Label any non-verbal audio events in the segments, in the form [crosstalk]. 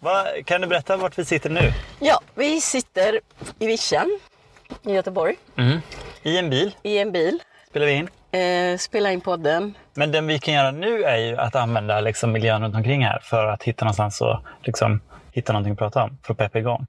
Va, kan du berätta vart vi sitter nu? Ja, vi sitter i Vischan i Göteborg I en bil i en bil. spelar vi in. Eh, spelar in podden. Men det vi kan göra nu är ju att använda liksom miljön runt omkring här för att hitta någonstans och liksom, hitta någonting att prata om för att peppa igång.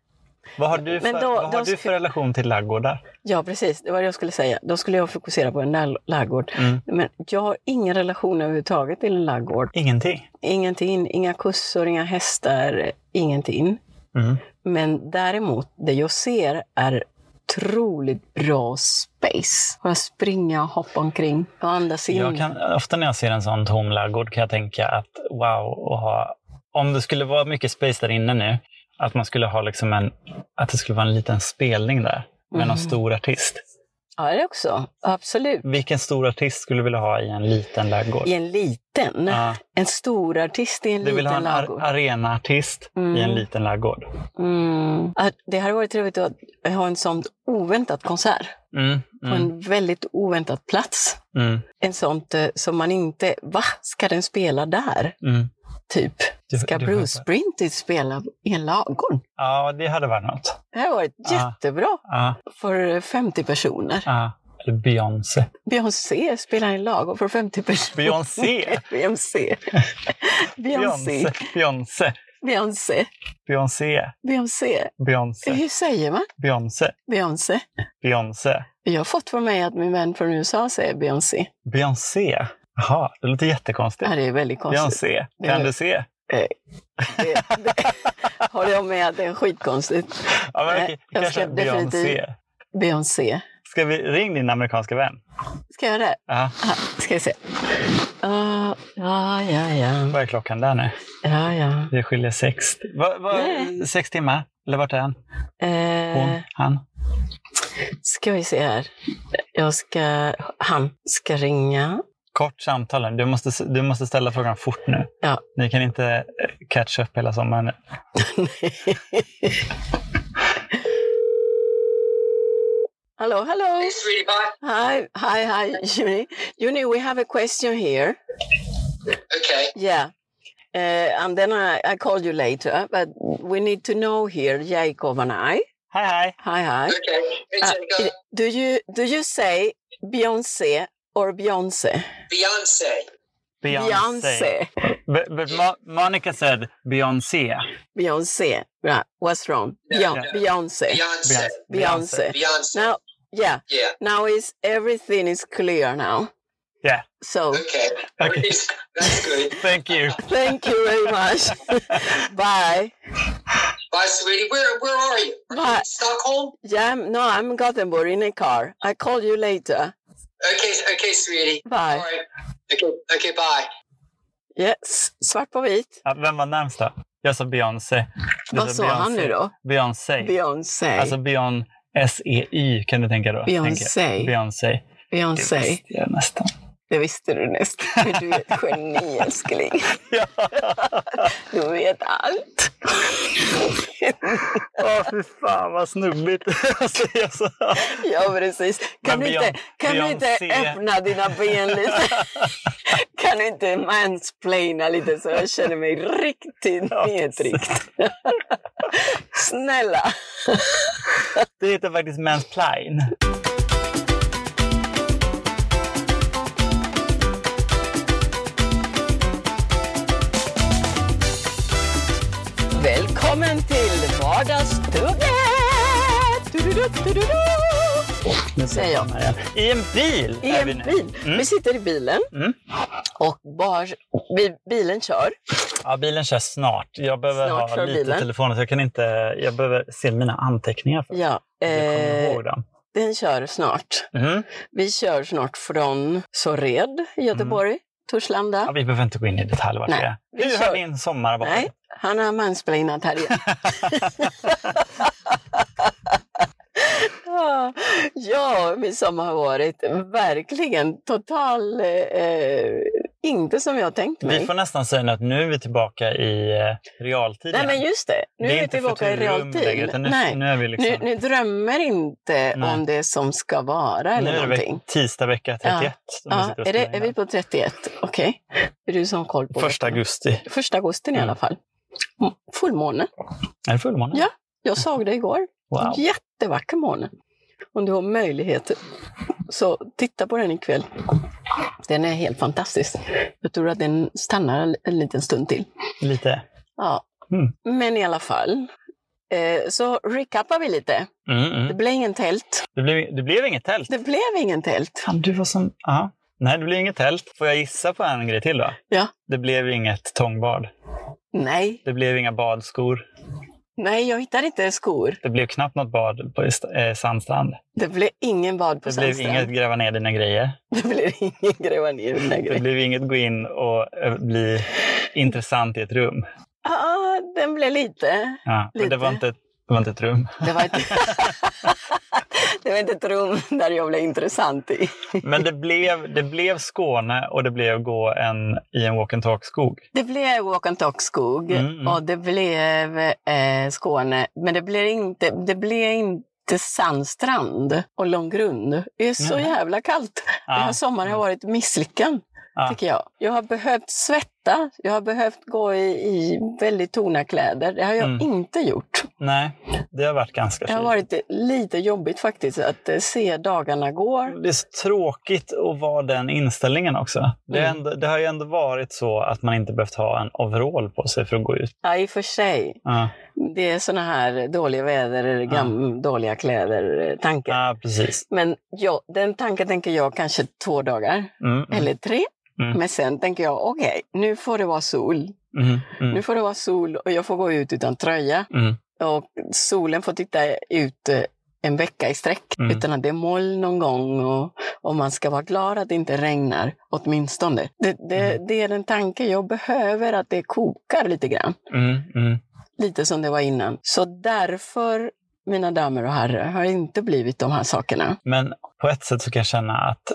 Vad har du för, Men då- vad har du för relation till ladugårdar? Ja, precis. Det var det jag skulle säga. Då skulle jag fokusera på en ladugård. Mm. Men jag har ingen relation överhuvudtaget till en ladugård. Ingenting. Ingenting. Inga kossor, inga hästar, ingenting. Mm. Men däremot, det jag ser är otroligt bra space. Bara springa och hoppa omkring och andas in. Kan, ofta när jag ser en sån tom ladugård kan jag tänka att wow, och ha, om det skulle vara mycket space där inne nu, att man skulle ha liksom en, att det skulle vara en liten spelning där med någon Mm. stor artist. Ja, det också. Absolut. Vilken stor artist skulle du vilja ha i en liten ladugård? I en liten. Ja. En stor artist i en Du vill ha liten en ar- arenaartist i en Mm. liten ladugård. Mm. Det hade varit trevligt att ha en sån oväntad konsert Mm, på mm, en väldigt oväntad plats. mm, En sånt eh, som man inte, va, ska den spela där? Typ. Du- Ska du Bruce hör- Springsteen spela i en ladugård? Ja, det hade varit något. Det hade varit Ja. jättebra Ja, för 50 personer. ja. Eller Beyoncé. Beyoncé spelar i en ladugård för 50 personer. Beyoncé? [laughs] Beyoncé. [laughs] Beyoncé. Beyoncé. Beyoncé. Beyoncé. Beyoncé. Beyoncé. Hur säger man? Beyoncé. Beyoncé. Beyoncé. Jag har fått för mig att min vän från USA säger Beyoncé. Beyoncé. Jaha, det låter jättekonstigt. Ja, det är väldigt konstigt. Beyoncé. Det Kan är- du se? Det, det, [laughs] håller jag med det är skitkonstigt. Ja, men okej. jag Kanske ska Beyoncé. Beyoncé. Ska vi ring din amerikanska vän? Ska jag göra det? Ja. Aha, ska vi se. Uh, ja, ja, ja. Vad är klockan där nu? ja, ja. Det skiljer sex, va, va, sex timmar. Eller vart är han? Hon? Eh, Han? ska vi se här. Jag ska, han ska ringa. Kort samtal. Du måste, du måste ställa frågan fort nu. Ja. Ni kan inte eh, catch up hela sommaren. nu. hello, hello. Sweetie pie. Hi, hi, hi, Juni. Juni, we have a question here. Okay. Yeah. Uh, and then I, I call you later, but we need to know here, Jacob and I. Hej, hej! Hi, hi. Okay. Hey, Uh, do you do you say Beyonce or Beyonce? Beyonce. Beyonce. But, but Mo- Monica said Beyoncé. Beyonce. Right. What's wrong? Yeah, Beyon- yeah. Beyonce. Beyonce. Beyonce. Beyonce. Now, yeah. Yeah. Now is everything is clear now. Yeah, So Okay. Okay. That's good. [laughs] thank you. thank you very much. [laughs] Bye. Bye, sweetie. Where Where are you? Are you Bye. Stockholm? Yeah, I'm, no, I'm in Gothenburg in a car. I call you later. Okay. Okay, sweetie. Bye. Right. Okay. Okay. Bye. Yes, svart på vit. Ja, vem var närmst då? Jag sa Beyoncé. Vad sa han nu då? Beyoncé. Beyoncé. Alltså Beyon S-E-Y kan du tänka då? Beyoncé. jag. Beyoncé. Det Beyoncé. visste jag nästan. Det visste du nästan. Du är ett geni, [laughs] älskling. Ja. Du vet allt. Åh, fy fan vad snubbigt att säga så. Ja, precis. Kan, Men du inte, kan du inte öppna dina ben lite? [laughs] Kan du inte mansplaina lite så jag känner mig riktigt Ja, nedtryckt? [laughs] Snälla. Det heter faktiskt mansplain. Du-du-du-du-du-du. Nu Säger jag. I en bil I är en bil. Mm. Vi sitter i bilen Mm. och bara, vi, bilen kör. Ja, bilen kör snart. Jag behöver Snart ha lite bilen. telefon så jag kan inte... Jag behöver se mina anteckningar för Ja, jag kommer eh, ihåg dem. den kör snart. Mhm. Vi kör snart från Såred i Göteborg, Torslanda. Ja, vi behöver inte gå in i detalj vart Nej, vi är. vi Hur kör. har din sommar varit? Nej, han har mansplainat här igen. Ja, [laughs] Ja, midsommar har varit verkligen total... Eh, inte som jag tänkt mig. Vi får nästan säga nu att nu är vi tillbaka i eh, realtid Nej, men just det. Nu det är vi inte tillbaka i realtid. längre, nu, Nej. nu är vi liksom... Nu, nu drömmer inte Nej. om det som ska vara nu eller är det någonting. tisdag vecka 31. som vi Ja, och är, det, är vi på 31? Okej. Är du som koll på Första augusti. Första augusti i Mm. alla fall. Fullmåne. Är det fullmåne? Ja. Jag såg det igår. Wow. Jättevacker måne. Om du har möjlighet så titta på den ikväll. Den är helt fantastisk. Jag tror att den stannar en- en liten stund till. Lite. Ja. Mm. Men i alla fall. Eh, så recappar vi lite. Mm, Det mm. blev ingen tält. Det, blev, det blev inget tält. Det blev ingen tält. Fan, du var som... Aha. Nej, det blev inget tält. Får jag gissa på en grej till då? Ja. Det blev inget tångbad. Nej, Det blev inga badskor. nej, jag hittade inte skor. Det blev knappt något bad på eh, sandstrand. Det blev ingen bad på Det blev sandstrand. inget gräva ner dina grejer. [laughs] Det blev ingen gräva ner Det grejer. blev inget gå in och eh, bli intressant i ett rum. Ah, den blev lite. Ja, men det, var Lite. inte, det var inte ett rum. Det var, ett... [laughs] det var inte ett rum där jag blev intressant i. Men det blev, det blev Skåne och det blev gå en, i en walk and talk-skog. Det blev walk and talk skog Mm, mm. och det blev eh, Skåne. Men det blev inte, det blev inte sandstrand och lång grund. Det är så jävla kallt. Den här Ja. sommaren har varit misslyckad, Ja. tycker jag. Jag har behövt svetta. Jag har behövt gå i, i väldigt tunga kläder. Det har jag Mm. inte gjort. Nej, det har varit ganska Det har varit lite jobbigt faktiskt att eh, se dagarna går. Det är så tråkigt att vara den inställningen också. Det, Mm. ändå, det har ju ändå varit så att man inte behövt ha en overall på sig för att gå ut. Ja, i och för sig. Ja, Det är såna här dåliga väder, gam, dåliga kläder, eh, ja precis. Men ja, den tanken tänker jag kanske två dagar Mm, mm, eller tre. Mm. Men sen tänker jag, okej, nu får det vara sol. mm, Nu mm, får det vara sol och jag får gå ut utan tröja. mm, Och solen får titta ut eh, en vecka i sträck Mm. utan att det är moln någon gång och, och man ska vara glad att det inte regnar, åtminstone. Det, det, Mm. det är den tanke jag behöver, att det kokar lite grann. Lite som det var innan. Så därför, mina damer och herrar, har inte blivit de här sakerna. Men på ett sätt så kan jag känna att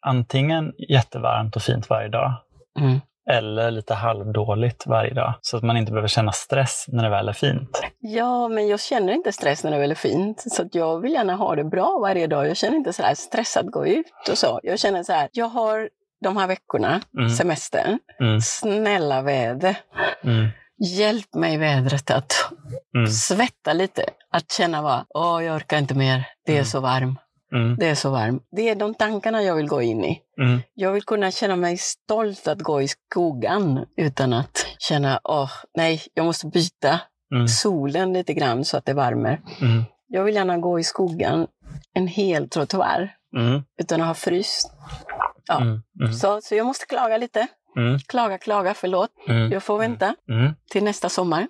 antingen jättevarmt och fint varje dag Mm. eller lite halvdåligt varje dag. Så att man inte behöver känna stress när det väl är fint. Ja, men jag känner inte stress när det är väldigt fint. Så att jag vill gärna ha det bra varje dag. Jag känner inte så här stress att gå ut och så. Jag känner så här, jag har de här veckorna, Mm. semestern, Mm, snälla väder. mm, Hjälp mig vädret att mm, svetta lite. Att känna bara, åh, jag orkar inte mer. Det är Mm. så varmt. Mm, Det är så varmt. Det är de tankarna jag vill gå in i. mm, Jag vill kunna känna mig stolt att gå i skogen utan att känna, åh, nej, jag måste byta mm, solen lite grann så att det värmer. mm, Jag vill gärna gå i skogen en hel trottoar mm, utan att ha fryst. Ja. mm, Så, så jag måste klaga lite. Mm, Klaga, klaga, förlåt. mm, Jag får vänta mm, till nästa sommar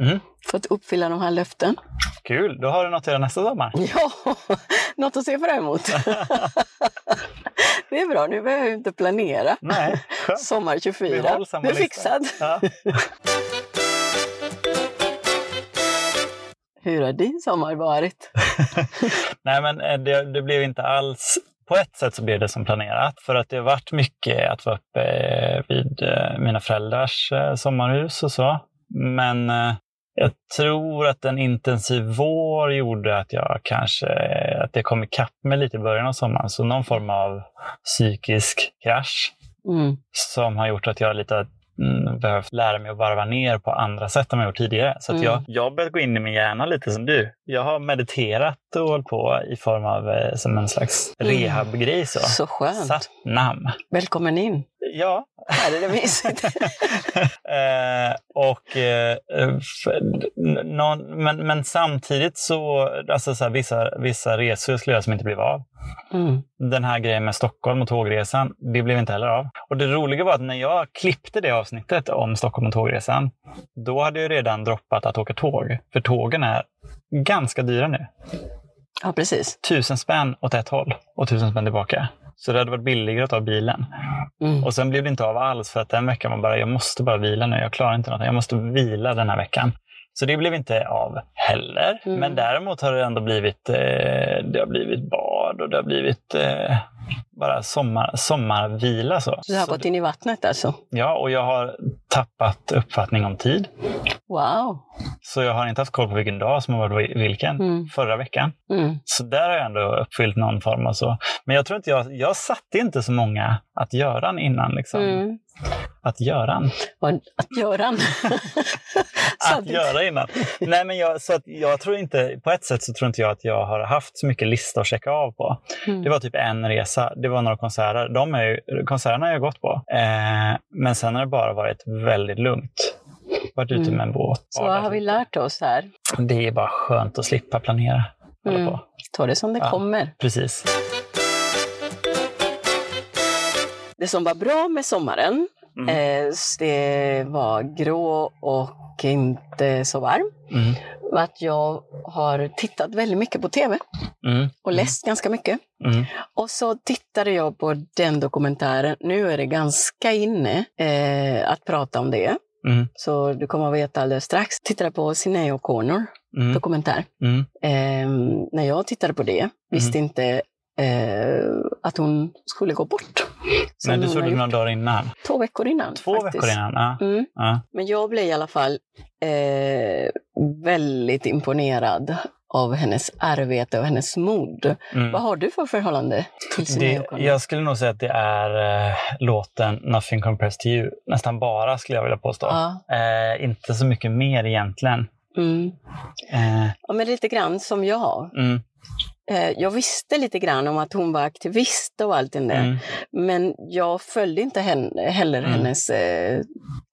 mm. för att uppfylla de här löften. Kul, då har du något att göra nästa sommar. [laughs] Ja, något att se fram emot. [laughs] Det är bra, nu behöver jag inte planera. Nej, skönt. Sommar Vi 24, håller samma det är fixad. Ja. [laughs] Hur har din sommar varit? Nej, men eh, det, det blev inte alls... På ett sätt så blev det som planerat för att det har varit mycket att vara uppe eh, vid eh, mina föräldrars eh, sommarhus och så. Men jag tror att en intensiv vår gjorde att jag kanske att det kom ikapp mig lite i början av sommaren. Så någon form av psykisk krasch Mm. som har gjort att jag lite mm, behövt lära mig att varva ner på andra sätt än jag gjort tidigare. Så att Mm. jag, jag har börjat gå in i min hjärna lite som du. Jag har mediterat och hållit på i form av eh, som en slags Mm. rehabgrej. Så. Så skönt. Satnam. Välkommen in. Ja. Här är det mysigt. [laughs] eh, och, eh, någon, men, men samtidigt så, alltså så här, vissa, vissa resor jag skulle göra som inte blev av. Mm. den här grejen med Stockholm och tågresan, det blev inte heller av. Och det roliga var att när jag klippte det avsnittet om Stockholm och tågresan, då hade jag redan droppat att åka tåg. För tågen är ganska dyra nu. Ja, precis. Tusen spänn åt ett håll och tusen spänn tillbaka. Så det hade varit billigare att ta bilen. Mm. Och sen blev det inte av alls för att den veckan var bara, jag måste bara vila nu. Jag klarar inte något. Jag måste vila den här veckan. Så det blev inte av heller. Mm. Men däremot har det ändå blivit, eh, det har blivit bad och det har blivit eh, bara sommar, sommarvila. Så. Du har så, gått in i vattnet alltså? Ja, och jag har tappat uppfattning om tid. Wow. Så jag har inte haft koll på vilken dag som har varit vilken Mm. förra veckan. Mm. Så där har jag ändå uppfyllt någon form av så. Men jag tror inte jag, jag satte inte så många att göra innan. Liksom. Mm. Att göra. Att göra. [laughs] att göra innan. Nej, men jag, så att jag tror inte, på ett sätt så tror inte jag att jag har haft så mycket lista att checka av på. Mm. Det var typ en resa, det var några konserter. De är ju, konserterna har jag gått på. Eh, men sen har det bara varit väldigt lugnt. Varit ute Mm. med en båt. Så vad har vi lärt oss här? Det är bara skönt att slippa planera. Mm. Ta det som det Ja. kommer. Precis. Det som var bra med sommaren, Mm. eh, det var grå och inte så varm. Mm. Att jag har tittat väldigt mycket på tv Mm. och läst ganska mycket. Mm. Och så tittade jag på den dokumentären. Nu är det ganska inne eh, att prata om det. Mm. Så du kommer att veta alldeles strax. Tittade på Sinéad O'Connor Mm. dokumentär. Mm. Eh, när jag tittade på det visste inte eh, att hon skulle gå bort. Men du såg det några dagar innan? Två veckor innan. Två faktiskt. veckor innan? Ja. Mm. Ja. Men jag blev i alla fall eh, väldigt imponerad av hennes arbete och hennes mod. Mm. Vad har du för förhållande till Sinéad Det, O'Connor? jag skulle nog säga att det är eh, låten Nothing Compares to You. Nästan bara skulle jag vilja påstå. Ja. Eh, inte så mycket mer egentligen. Mm. Eh, Ja, men lite grann som jag. mm, jag visste lite grann om att hon var aktivist och allt det där. mm, Men jag följde inte henne, heller Mm. hennes eh,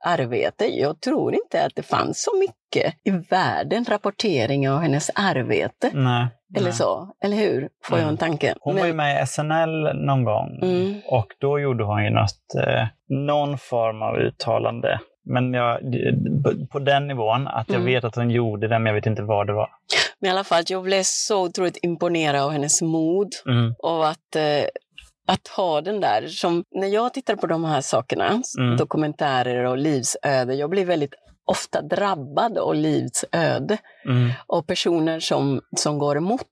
arbete. Jag tror inte att det fanns så mycket i världen rapportering av hennes arbete. nej, Eller nej. så, eller hur? Får jag Mm. en tanke. Hon Men- var ju med i SNL någon gång Mm. och då gjorde hon ju något, eh, någon form av uttalande. Men jag, på den nivån, att jag Mm. vet att hon gjorde det, men jag vet inte vad det var. Men i alla fall, jag blev så otroligt imponerad av hennes mod Mm, och att, eh, att ha den där. Som, när jag tittar på de här sakerna, Mm. dokumentärer och livsöde, jag blir väldigt ofta drabbad av livsöde mm, och personer som, som går emot,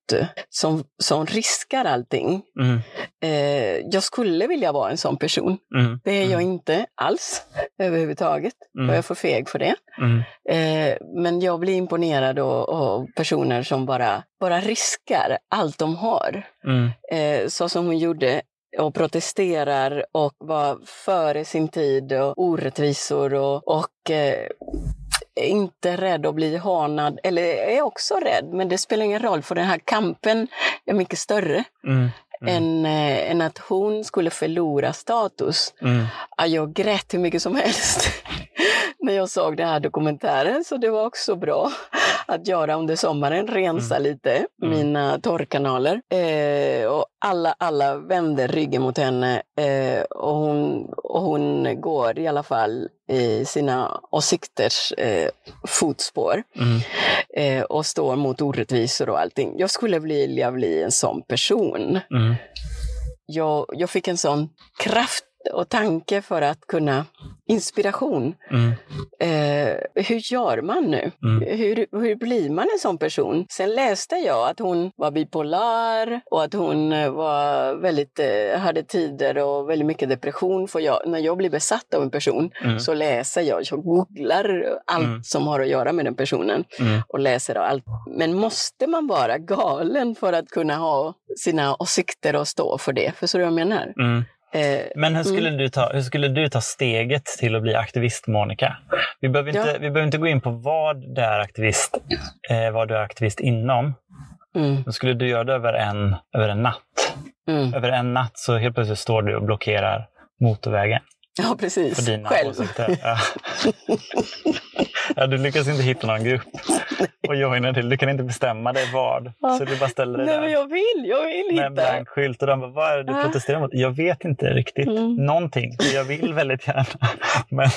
som, som riskar allting. mm, Eh, jag skulle vilja vara en sån person. mm, Det är jag mm, inte alls överhuvudtaget. Mm. Jag är för feg för det. mm, Eh, men jag blir imponerad av, personer som bara, bara riskar allt de har. Eh, så som hon gjorde och protesterar och var före sin tid och orättvisor och, och eh, inte rädd att bli hånad, eller är också rädd, men det spelar ingen roll för den här kampen är mycket större mm, mm, än, eh, än att hon skulle förlora status. mm. Ja, jag grät hur mycket som helst [laughs] när jag såg den här dokumentären, så det var också bra att göra under sommaren, rensa lite Mm. mina torrkanaler. Eh, och alla, alla vände ryggen mot henne eh, och, hon, och hon går i alla fall i sina åsikters eh, fotspår Mm. eh, och står mot orättvisor och allting. Jag skulle vilja bli en sån person Mm. jag, jag fick en sån kraft och tanke för att kunna, inspiration. Mm. Eh, hur gör man nu? Mm. Hur, hur blir man en sån person? Sen läste jag att hon var bipolar och att hon eh, var väldigt, eh, hade tider och väldigt mycket depression. För jag, när jag blir besatt av en person Mm. så läser jag, jag googlar allt Mm. som har att göra med den personen Mm. och läser allt. Men måste man vara galen för att kunna ha sina åsikter och stå för det? Förstår du vad jag menar? Mm. Eh, Men hur skulle, du ta, hur skulle du ta steget till att bli aktivist, Monica? Vi behöver inte, Ja. vi behöver inte gå in på vad du är aktivist, eh, vad du är aktivist inom. mm, Men skulle du göra det över en, över en natt? mm. Över en natt så helt plötsligt står du och blockerar motorvägen Ja, för precis. dina Själv. åsikter. Ja. ja, du lyckas inte hitta någon grupp och joina till. Du kan inte bestämma dig vad. Ja. Så du bara ställer dig Nej, där men jag vill, jag vill med en hitta. blank skylt och de bara, vad är det du protesterar mot? Jag vet inte riktigt. Mm. Någonting. Jag vill väldigt gärna. [laughs] Men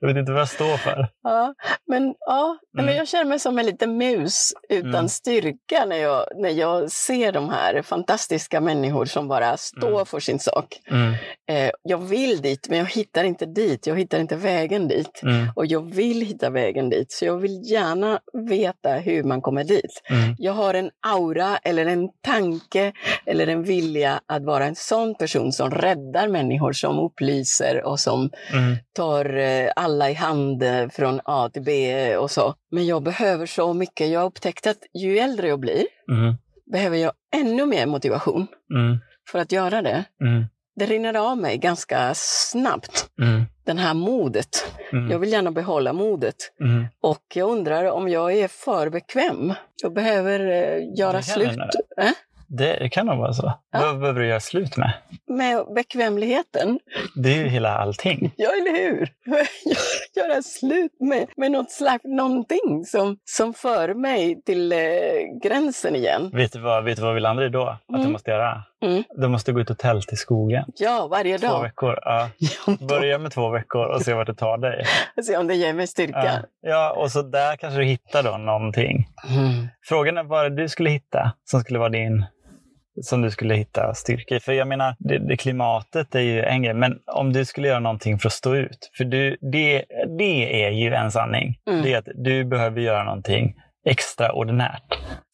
jag vet inte vad jag står för. Ja, men, ja, nej, men Mm. jag känner mig som en liten mus utan Mm. styrka när jag, när jag ser de här fantastiska människor som bara står Mm. för sin sak. Mm. Eh, jag vill dit, men jag hittar inte dit. Jag hittar inte vägen dit. Mm. Och jag vill hitta vägen dit, så jag vill gärna veta hur man kommer dit. Mm. Jag har en aura eller en tanke eller en vilja att vara en sån person som räddar människor, som upplyser och som Mm. tar eh, alla i hand eh, från A till B och så. Men jag behöver så mycket. Jag har upptäckt att ju äldre jag blir Mm. behöver jag ännu mer motivation Mm. för att göra det. Mm. Det rinner av mig ganska snabbt. Mm. Den här modet. Mm. Jag vill gärna behålla modet. Mm. Och jag undrar om jag är för bekväm. Jag behöver eh, göra Det slut eh, Det kan nog vara så. Ja. Vad behöver du göra slut med? med bekvämligheten. Det är ju hela allting. Ja, eller hur? [laughs] Göra slut med, med något slags någonting som, som för mig till eh, gränsen igen. Vet du vad, vet du vad vi landar i då? Att du Mm. måste göra? Mm. Du måste gå ut och tälta i skogen. Ja, varje Två dag. veckor. Ja. [laughs] Börja med två veckor och se vart det tar dig. [laughs] Se om det ger mig Ja. styrka. ja, och så där kanske du hittar då någonting. Mm. Frågan är vad du skulle hitta som skulle vara din som du skulle hitta styrka i. För jag menar, det, det klimatet är ju en grej, men om du skulle göra någonting för att stå ut. För du, det, det är ju en sanning. Mm. Det är att du behöver göra någonting extraordinärt.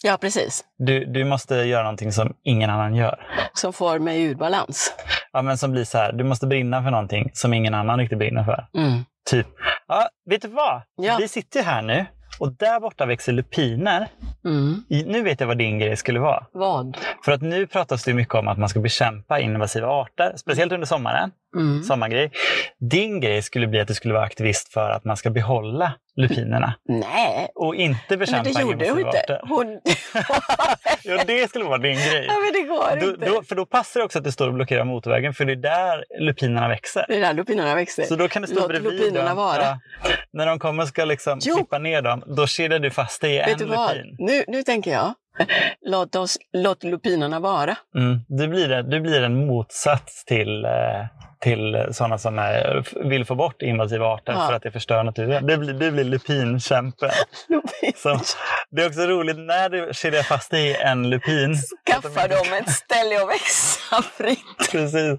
Ja, precis. Du, du måste göra någonting som ingen annan gör. Som får mig ur balans. Ja, men som blir så här, du måste brinna för någonting som ingen annan riktigt brinner för. Mm. Typ, ja, vet du vad? Ja. Vi sitter ju här nu och där borta växer lupiner. Mm. Nu vet jag vad din grej skulle vara. Vad? För att nu pratas det mycket om att man ska bekämpa invasiva arter, speciellt under sommaren. Mm. Sommargrej. Din grej skulle bli att du skulle vara aktivist för att man ska behålla lupinerna Nej, och inte men bekämpa det gjorde hon inte. Hon... [laughs] Jo, det skulle vara din grej. ja, men det går Då, inte. då, för då passar det också att du står och blockerar motorvägen, för det är där lupinerna växer. Det är där lupinerna växer. Så då kan du stå Låt bredvid lupinerna dem. vara. Ja. När de kommer och ska liksom Jo. klippa ner dem, då kedjar du fast dig i Vet en du vad? lupin. Nu, nu tänker jag, [laughs] låt, oss, låt lupinerna vara. Mm. Du, blir, en- du blir en motsats till, eh, till sådana som är, vill få bort invasiva arter Ja. för att det förstör naturen. Du blir, du blir lupinkämpen. [laughs] Lupin. Så, det är också roligt när du kedjar fast dig i en lupin. Skaffa dem ett ställe att växa fritt. [laughs] Precis.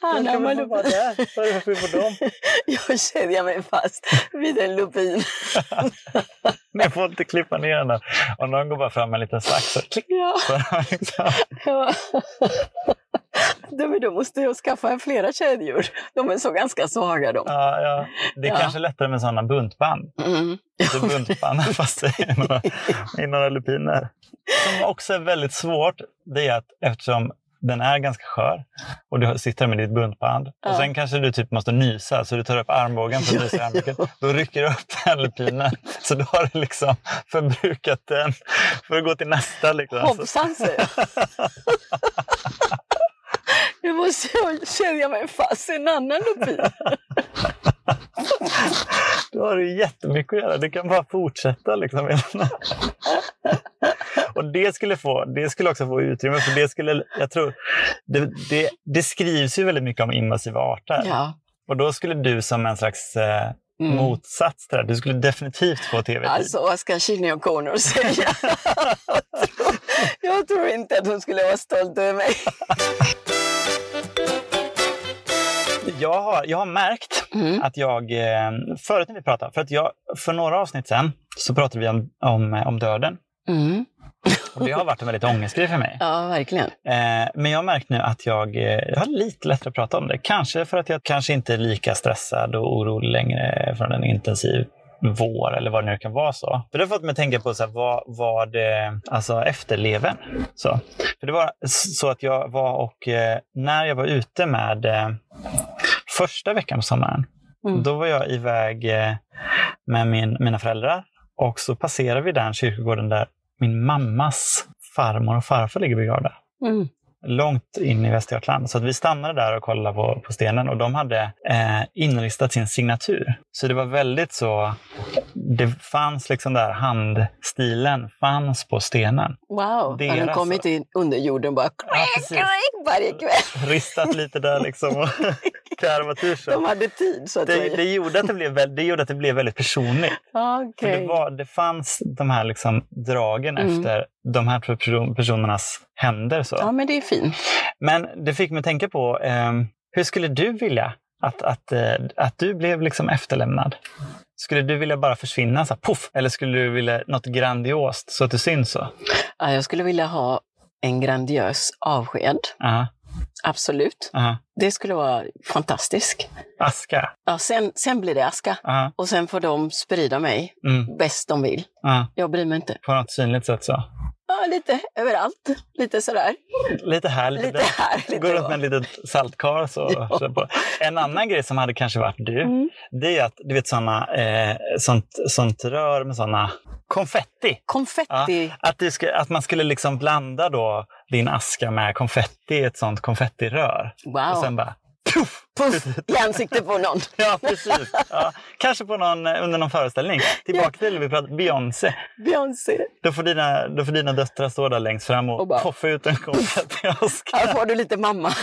Han Kan har vi få vara där? Vad är det för fel på dem? [laughs] Jag kedjar mig fast vid en lupin. Ni får inte klippa ner den. Om någon går bara fram med en liten sax så klick. Ja, Så, liksom. ja. [laughs] Men då måste jag skaffa flera kedjor. De är så ganska svaga de. ja, ja. Det är Ja. kanske lättare med sådana buntband. Mm. Så buntband [laughs] fast är några, i några lupiner. Som också är väldigt svårt, det är att eftersom den är ganska skör och du sitter med ditt buntband Ja. och sen kanske du typ måste nysa så du tar upp armbågen för att nysa i armvecket. Då rycker du upp den lupinen så då har du liksom förbrukat den för att gå till nästa. Liksom. Hoppsan, säger jag. [laughs] Nu måste jag kedja mig fast i en annan lupin. [laughs] Då har du jättemycket att göra. Du kan bara fortsätta. Liksom. [laughs] och det skulle, få, det skulle också få utrymme. För det, skulle, jag tror, det, det, det skrivs ju väldigt mycket om invasiva arter. Ja. Och då skulle du som en slags eh, Mm. motsats till det, du skulle definitivt få tv-tid. Alltså, vad ska Shinny O'Connor säga? [laughs] jag, jag tror inte att hon skulle vara stolt över mig. Jag, har, jag har märkt Mm. att jag, eh, förut när vi pratade, för att jag, för några avsnitt sen så pratade vi om, om, om döden. Mm. Och det har varit en väldigt ångestgrej för mig. [laughs] Ja, verkligen. Eh, men jag har märkt nu att jag, eh, jag har lite lättare att prata om det. Kanske för att jag kanske inte är lika stressad och orolig längre från en intensiv vår eller vad det nu kan vara så. För det har fått mig att tänka på så här, vad, vad det, alltså efterleven. Så. För det var så att jag var och eh, när jag var ute med eh, första veckan på sommaren, Mm. då var jag iväg eh, med min, mina föräldrar och så passerade vi den kyrkogården där min mammas farmor och farfar ligger begravda Mm. Långt in i Västergötland. Så att vi stannade där och kollade på, på stenen och de hade eh, inristat sin signatur. Så det var väldigt så, det fanns liksom där handstilen fanns på stenen. Wow, Det har den kommit in under jorden bara Ja, precis. varje kväll? Ristat lite där liksom och [laughs] karvatur. så. De hade tid så att Det, det, gjorde att det, blev, väl- det gjorde att det blev väldigt personligt. [laughs] Ja, För det, var, det fanns de här liksom dragen Mm. efter de här personernas händer. Så. Ja, men det är fint. Men det fick mig tänka på, ehm, hur skulle du vilja att, att, eh, att du blev liksom efterlämnad? Skulle du vilja bara försvinna, så här, puff? Eller skulle du vilja något grandiost så att du syns så? Ja, jag skulle vilja ha en grandiös avsked. Aha, Absolut. aha. Det skulle vara fantastiskt. Aska? Ja, sen, sen blir det aska. Aha, Och sen får de sprida mig mm, bäst de vill. Jag bryr mig inte. På något synligt sätt så? Ja, lite överallt. Lite sådär. Lite här, lite, Lite där. här, lite Går runt med en litet saltkar. Så, Ja. på. En annan grej som hade kanske varit du, Mm. det är att du vet såna, eh, sånt, sånt rör med såna konfetti. Konfetti. Att, du ska, att man skulle liksom blanda då din aska med konfetti i ett sånt konfettirör. Wow. Och sen bara Puff i ansiktet på någon. [laughs] Ja, precis. Ja. Kanske på någon, eh, under någon föreställning. Tillbaka till vi pratade Beyoncé. Beyoncé. Då får, dina, då får dina döttrar stå där längst fram och, Och bara- poffa ut en konfettiaska. Här får du lite mamma. [laughs]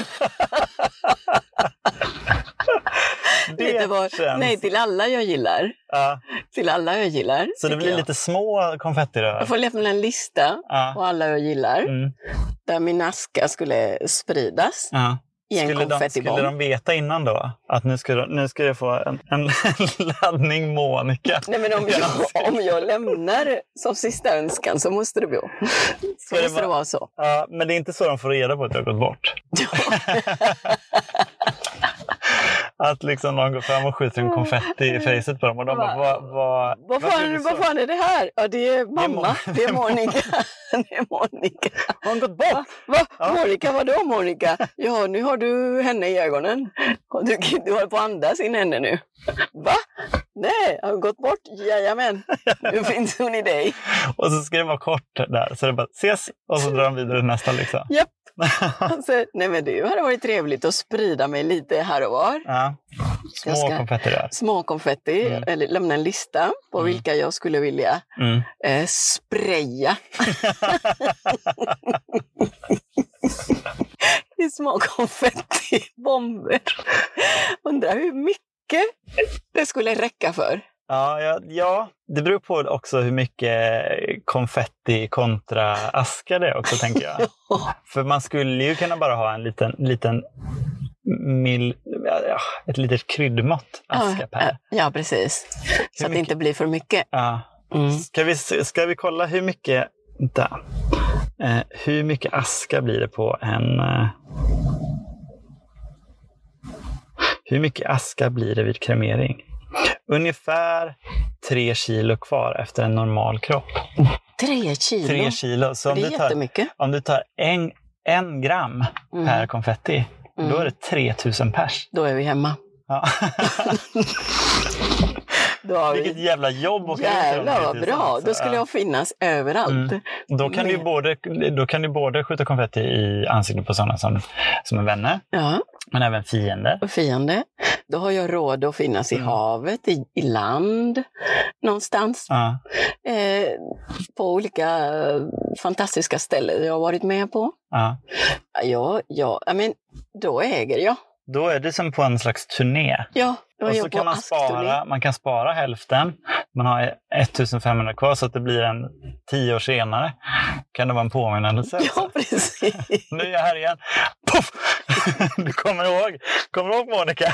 Det lite var, känns... Nej, till alla jag gillar. Ja. Till alla jag gillar. Så det blir jag. lite små konfettirör. Jag får lämna en lista Ja. på alla jag gillar. Mm. Där min aska skulle spridas Ja. I en Skulle, de, skulle de veta innan då att nu ska, nu ska jag få en, en [laughs] laddning Monica? Nej, men om jag, om jag lämnar som sista önskan så måste det gå. Så det måste det vara- vara så. Ja, men det är inte så de får reda på att du har gått bort. [laughs] Att liksom någon går fram och skjuter en konfetti i facet på dem och de bara, vad, vad, Vad fan, vad fan är det här? Ja, det är mamma. Det är Monica. Det är Monica. Har hon gått bort? Va? Va? Ja. Monica, vadå Monica? Ja, nu har du henne i ögonen. Du, du håller på att andas in henne nu. Va? Nej, har hon gått bort? Jajamän, [laughs] nu finns hon i dig. Och så ska det vara kort där, så det bara ses och så drar de vidare nästa liksom. Japp. [laughs] Alltså, nej men det hade varit trevligt att sprida mig lite här och var. Ja. Små ska- konfettirör. Små konfetti, Mm. eller lämna en lista på Mm. vilka jag skulle vilja Mm. eh, spraya. [laughs] I små konfettibomber. Undrar hur mycket det skulle räcka för. Ja, ja, ja, det beror på också hur mycket konfetti kontra aska det är också, tänker jag. [laughs] För man skulle ju kunna bara ha en liten, liten mil, ja, ett litet kryddmått aska per. Ja, precis. Så att det inte blir för mycket. Ja. Mm. Ska, vi, ska vi kolla hur mycket, vänta. Eh, hur mycket aska blir det på en... Eh, hur mycket aska blir det vid kremering? Ungefär tre kilo kvar efter en normal kropp. Tre kilo. Tre kilo. Så om det du är tar, jättemycket. om du tar en, en gram Mm. per konfetti, Mm. då är det 3000 pers. Då är vi hemma. Ja. [laughs] Då Vilket vi... jävla jobb att Jävlar vad 3000, bra! alltså. Då skulle Ja. jag finnas överallt. Mm. Då kan, du Med- både, då kan du både skjuta konfetti i ansiktet på sådana som, som är vänner, Ja, men även fiender. och fiende. Då har jag råd att finnas i Mm. havet, i, i land, någonstans. Ja. Eh, på olika eh, fantastiska ställen jag har varit med på. Ja. Ja, ja, ja men då äger jag. Då är det som på en slags turné. Ja, Och så kan man spara, man kan spara hälften. Man har 1500 kvar så att det blir en tio år senare. Kan det vara en påminnelse? Ja, [laughs] precis. Nu är jag här igen. Puff! [laughs] Du kommer ihåg? Kommer ihåg Monica? [laughs]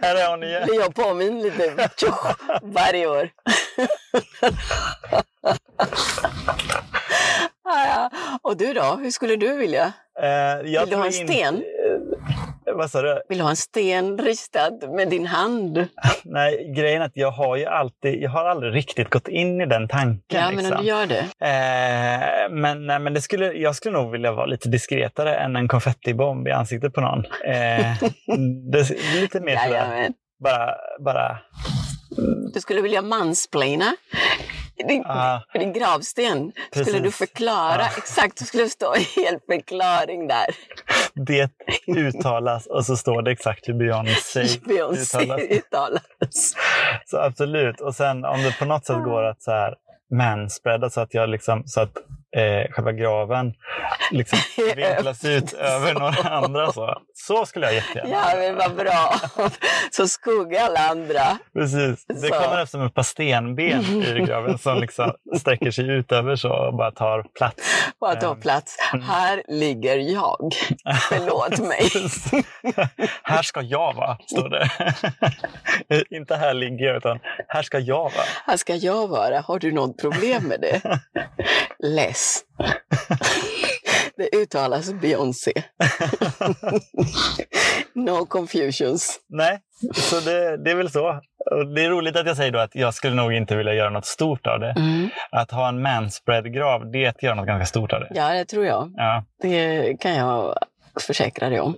här är hon igen. Jag påminn lite varje år. Och du då? Hur skulle du vilja? Eh, jag Vill du ha en sten? Eh, vad sa du? Vill du ha en sten ristad med din hand? Nej, grejen är att jag har ju alltid, jag har aldrig riktigt gått in i den tanken. Ja, men om liksom. du gör det. Eh, men nej, men det skulle, jag skulle nog vilja vara lite diskretare än en konfettibomb i ansiktet på någon. Eh, det är lite mer sådär, bara, bara Du skulle vilja mansplaina din, Ah. din gravsten. Skulle Precis. du förklara Ah. exakt, det skulle stå en hel förklaring där. det uttalas och så står det exakt hur Beyoncé Beyoncé uttalas. uttalas. Så absolut. Och sen om det på något sätt går att så här manspreada så att jag liksom, så att eh, själva graven liksom [laughs] vinklas ut över några [laughs] andra. Så, så skulle jag jättegärna Ja, men vad bra. [laughs] Så skugga alla andra. Precis. Det Så. kommer efter ett par stenben ur graven som liksom sträcker sig ut över så och bara tar plats. Och att ta Ehm. plats. Här ligger jag. Förlåt mig. här ska jag vara, står det. Inte här ligger jag, utan här ska jag vara. Här ska jag vara. Har du något problem med det? Less. [laughs] Det uttalas Beyoncé. [laughs] No confusions. Nej, så det, det är väl så. Och det är roligt att jag säger då att jag skulle nog inte vilja göra något stort av det. Mm. Att ha en manspread-grav, det är att göra något ganska stort av det. Ja, det tror jag. Ja, Det kan jag försäkra dig om.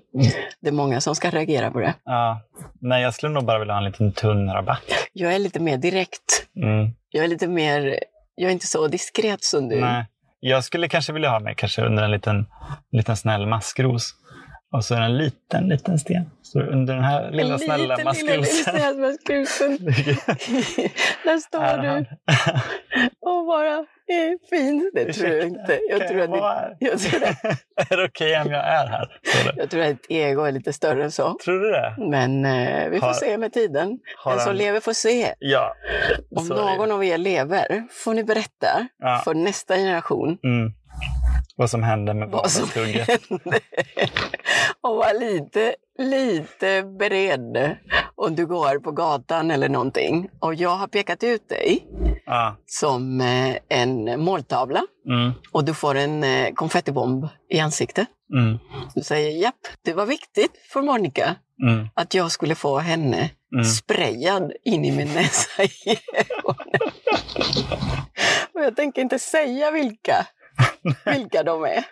Det är många som ska reagera på det. ja. Nej, jag skulle nog bara vilja ha en liten tunn rabatt. Jag är lite mer direkt. Mm. Jag är lite mer... Jag är inte så diskret som du. Nej. Jag skulle kanske vilja ha mig kanske under en liten, liten snäll maskros. Och så en liten, liten sten. Så under den här lilla En snälla liten, lilla, maskrosen. lilla maskrosen. [laughs] Där står Är du [laughs] och bara är fin. Det tror jag Ursäkta, inte. Jag tror, vara här? jag, tror att, [laughs] är det okej om jag är här? Det. jag tror att ditt ego är lite större än så. Tror du det? Men eh, vi får Har- se med tiden. Den som han- lever får se. Ja. Om är det. någon av er lever får ni berätta Ja. för nästa generation Mm. Vad som händer med hände. Och var lite, lite beredd om du går på gatan eller någonting. Och jag har pekat ut dig Ja. som eh, en måltavla Mm. och du får en eh, konfettibomb i ansiktet. Mm. Du säger japp, det var viktigt för Monica Mm. att jag skulle få henne Mm. sprayad in i min näsa i ögonen. [laughs] Och jag tänker inte säga vilka, [laughs] vilka de är.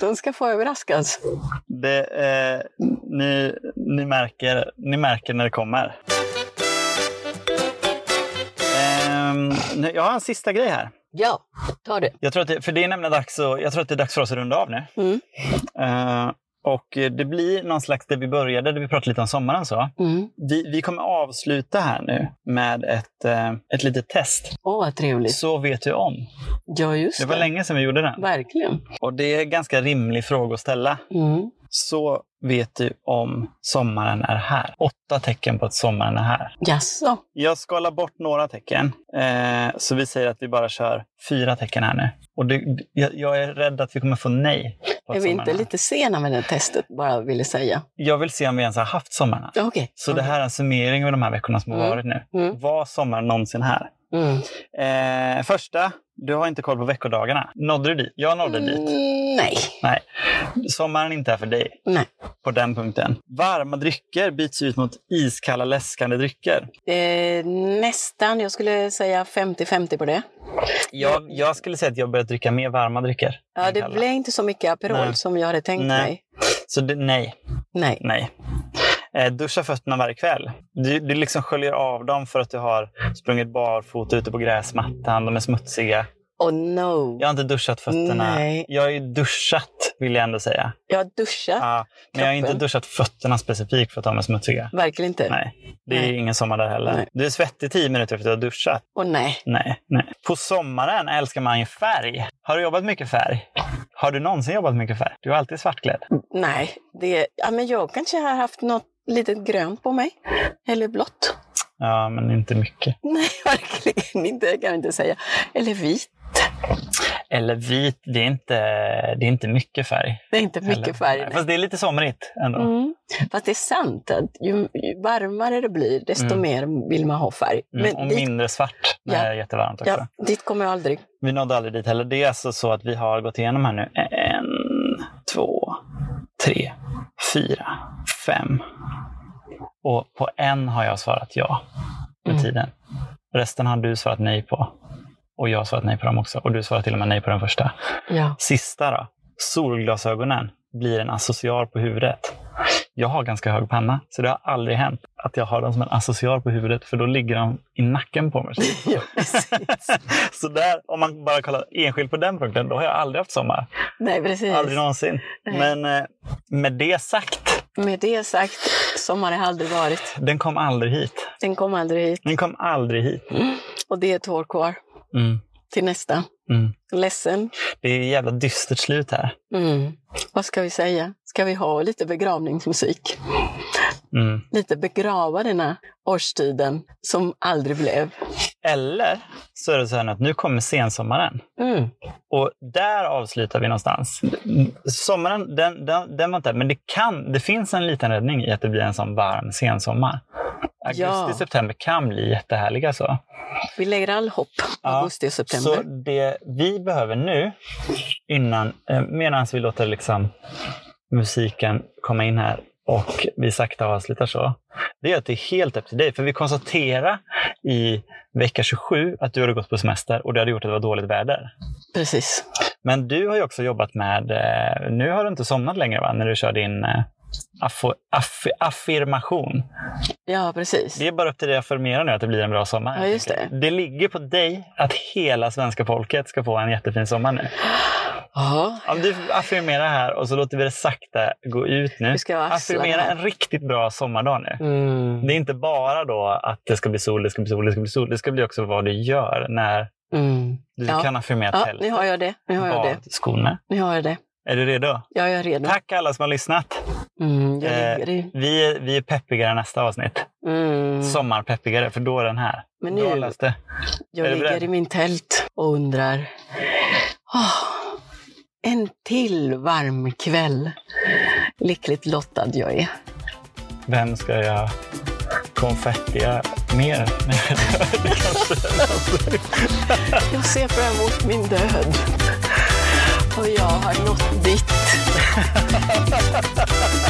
De ska få överraskas. Det, eh, ni, ni, märker, ni märker när det kommer. Nu- jag har en sista grej här. Ja, ta det. Jag tror att det, för det är nämligen dags, att, jag tror att det är dags för oss att runda av nu. Mm. Eh, och det blir någon slags, där vi började, där vi pratade lite om sommaren. så. Mm. Vi, vi kommer avsluta här nu med ett, eh, ett litet test. Åh, vad trevligt. Så vet du om. Ja, just Det det. var länge sedan vi gjorde den. Verkligen. Och det är en ganska rimlig fråga att ställa. Mm. Så vet du om sommaren är här. Åtta tecken på att sommaren är här. Jaså? Jag skalar bort några tecken. Eh, så vi säger att vi bara kör fyra tecken här nu. Och det, jag, jag är rädd att vi kommer få nej. Är vi inte lite sena med det testet, bara ville säga? Jag vill se om vi ens har haft sommaren här. Okej. Så det här är en summering av de här veckorna som har Mm. varit nu. Mm. Var sommaren någonsin här? Mm. Eh, första, du har inte koll på veckodagarna. Nådde du dit? Jag nådde dit. Mm, nej. Nej. Sommaren är inte här för dig Nej. på den punkten. Varma drycker byts ut mot iskalla läskande drycker. Eh, nästan. Jag skulle säga 50-50 på det. Jag, jag skulle säga att jag börjat dricka mer varma drycker. Ja, det kalla. blev inte så mycket Aperol Nej. som jag hade tänkt Nej. mig. Så det, nej, Nej. nej. Eh, duscha fötterna varje kväll. Du, du liksom sköljer av dem för att du har sprungit barfota ute på gräsmattan. De är smutsiga. Oh no. Jag har inte duschat fötterna. Nej. Jag har ju duschat, vill jag ändå säga. Jag har duschat. Ja, men jag har inte duschat fötterna specifikt för att de är smutsiga. Verkligen inte. Nej, det är Nej. ingen sommar där heller. Nej. Du är svettig tio minuter efter att du har duschat. Och nej. Nej, nej. På sommaren älskar man ju färg. Har du jobbat mycket färg? Har du någonsin jobbat mycket färg? Du är alltid svartklädd. Nej. Det, ja, men jag kanske har haft något litet grönt på mig. Eller blått. Ja, men inte mycket. [laughs] Nej, verkligen inte. Jag kan inte säga. Eller vit. Eller vit, det är inte, det är inte mycket färg. Det är inte mycket Eller- färg. Nej. Fast det är lite somrigt ändå. Mm. Fast det är sant att ju, ju varmare det blir, desto Mm. mer vill man ha färg. Mm, och dit, mindre svart när Ja. det är jättevarmt också. ja, dit kommer jag aldrig. Vi nådde aldrig dit heller. Det är alltså så att vi har gått igenom här nu. En, två, tre, fyra, fem. Och på en har jag svarat ja med Mm. tiden. Resten har du svarat nej på. Och jag har svarat nej på dem också. Och du svarar till och med nej på den första. Ja. Sista då. Solglasögonen blir en associar på huvudet. Jag har ganska hög panna, så det har aldrig hänt att jag har dem som en associar på huvudet, för då ligger de i nacken på mig. [laughs] ja, så där, om man bara kollar enskilt på den punkten, då har jag aldrig haft sommar. Nej, precis. Aldrig någonsin. Nej. Men eh, med det sagt, Med det sagt, sommar har aldrig varit. den kom aldrig hit. Den kom aldrig hit. Den kom aldrig hit. Och det är ett år kvar Mm. till nästa. Mm. Ledsen. Det är ett jävla dystert slut här. Mm. Vad ska vi säga? Ska vi ha lite begravningsmusik? Mm. Lite begrava denna årstiden som aldrig blev. Eller så är det så här att nu kommer sensommaren. Mm. Och där avslutar vi någonstans. Sommaren, den, den, den var inte men det, kan, det finns en liten räddning i att det blir en sån varm sensommar. Augusti Ja. september kan bli jättehärliga så. Vi lägger all hopp på Ja, augusti och september. Så det vi behöver nu, innan, eh, medan vi låter liksom musiken komma in här och vi sakta avslutar så, det är att det är helt upp till dig. För vi konstaterar i vecka 27 att du hade gått på semester och det hade gjort att det var dåligt väder. Precis. Men du har ju också jobbat med, eh, nu har du inte somnat längre va, när du kör din affo, aff, affirmation. Ja, precis. Det är bara upp till dig att affirmera nu att det blir en bra sommar. Ja, just det. Det ligger på dig att hela svenska folket ska få en jättefin sommar nu. Ja, Om du affirmerar här och så låter vi det sakta gå ut nu. Vi ska varsla Affirmera här. en riktigt bra sommardag nu. mm. Det är inte bara då att det ska bli sol, det ska bli sol, det ska bli sol. Det ska bli också vad du gör när Mm. du Ja. kan affirmera Ja, tält, nu har jag det. Nu har jag det. badskorna. Nu har jag det. Är du redo? Jag är redo. Tack alla som har lyssnat. Mm, Eh. Vi är, vi är peppigare nästa avsnitt. Mm. Sommarpeppigare, för då är den här. Men nu-. Jag Är du ligger i min tält och undrar. "Åh, en till varm kväll. Lyckligt lottad jag är. Vem ska jag konfettia mer? [laughs] Det. Jag ser fram emot min död. Och jag har nått dit. [laughs]